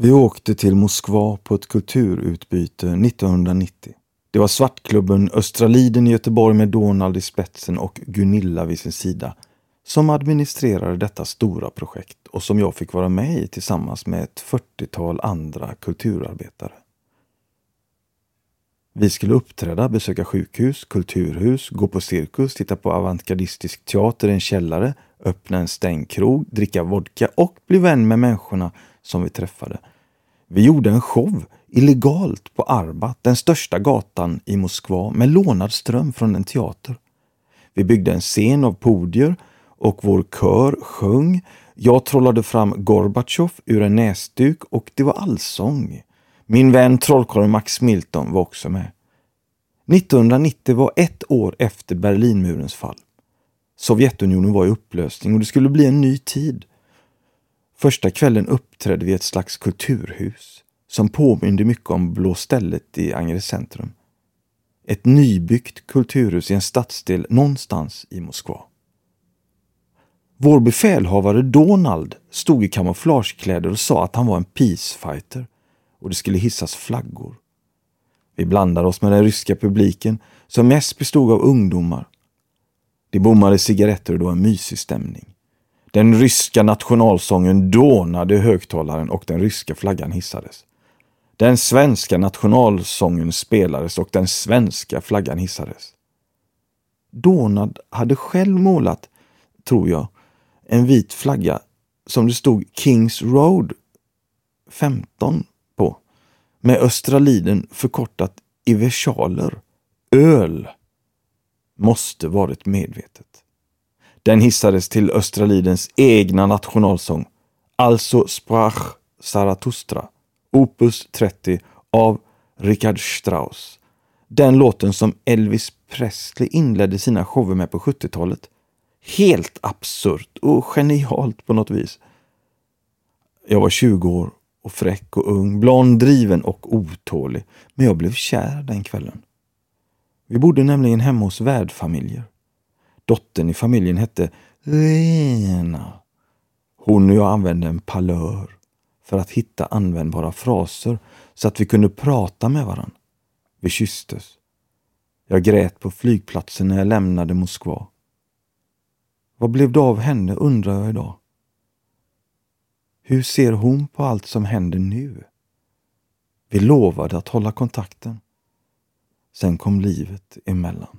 Vi åkte till Moskva på ett kulturutbyte 1990. Det var Svartklubben Östra Liden i Göteborg med Donald i spetsen och Gunilla vid sin sida som administrerade detta stora projekt och som jag fick vara med i tillsammans med ett 40-tal andra kulturarbetare. Vi skulle uppträda, besöka sjukhus, kulturhus, gå på cirkus, titta på avantgardistisk teater i en källare, öppna en stängd krog, dricka vodka och bli vän med människorna som vi träffade. Vi gjorde en show illegalt på Arbat, den största gatan i Moskva, med lånad ström från en teater. Vi byggde en scen av podier och vår kör sjöng. Jag trollade fram Gorbatjov ur en näsduk och det var allsång. Min vän trollkarlen Max Milton var också med. 1990 var ett år efter Berlinmurens fall. Sovjetunionen var i upplösning och det skulle bli en ny tid. Första kvällen uppträdde vi i ett slags kulturhus som påminde mycket om Blå stället i Angered centrum. Ett nybyggt kulturhus i en stadsdel någonstans i Moskva. Vår befälhavare Donald stod i kamouflagekläder och sa att han var en peacefighter och det skulle hissas flaggor. Vi blandade oss med den ryska publiken som mest bestod av ungdomar. De bommade cigaretter och det var en mysig stämning. Den ryska nationalsången dånade i högtalaren och den ryska flaggan hissades. Den svenska nationalsången spelades och den svenska flaggan hissades. Donald hade själv målat, tror jag, en vit flagga som det stod Kings Road 15 på. Med Östra Liden förkortat i versaler. Öl. Måste varit medvetet. Den hissades till Östra Lidens egna nationalsång, alltså Sprach Zarathustra, opus 30 av Richard Strauss. Den låten som Elvis Presley inledde sina shower med på 70-talet. Helt absurt och genialt på något vis. Jag var 20 år och fräck och ung, blond, driven och otålig. Men jag blev kär den kvällen. Vi bodde nämligen hemma hos värdfamiljer. Dottern i familjen hette Lena. Hon och jag använde en palör för att hitta användbara fraser så att vi kunde prata med varandra. Vi kysstes. Jag grät på flygplatsen när jag lämnade Moskva. Vad blev det av henne undrar jag idag. Hur ser hon på allt som händer nu? Vi lovade att hålla kontakten. Sen kom livet emellan.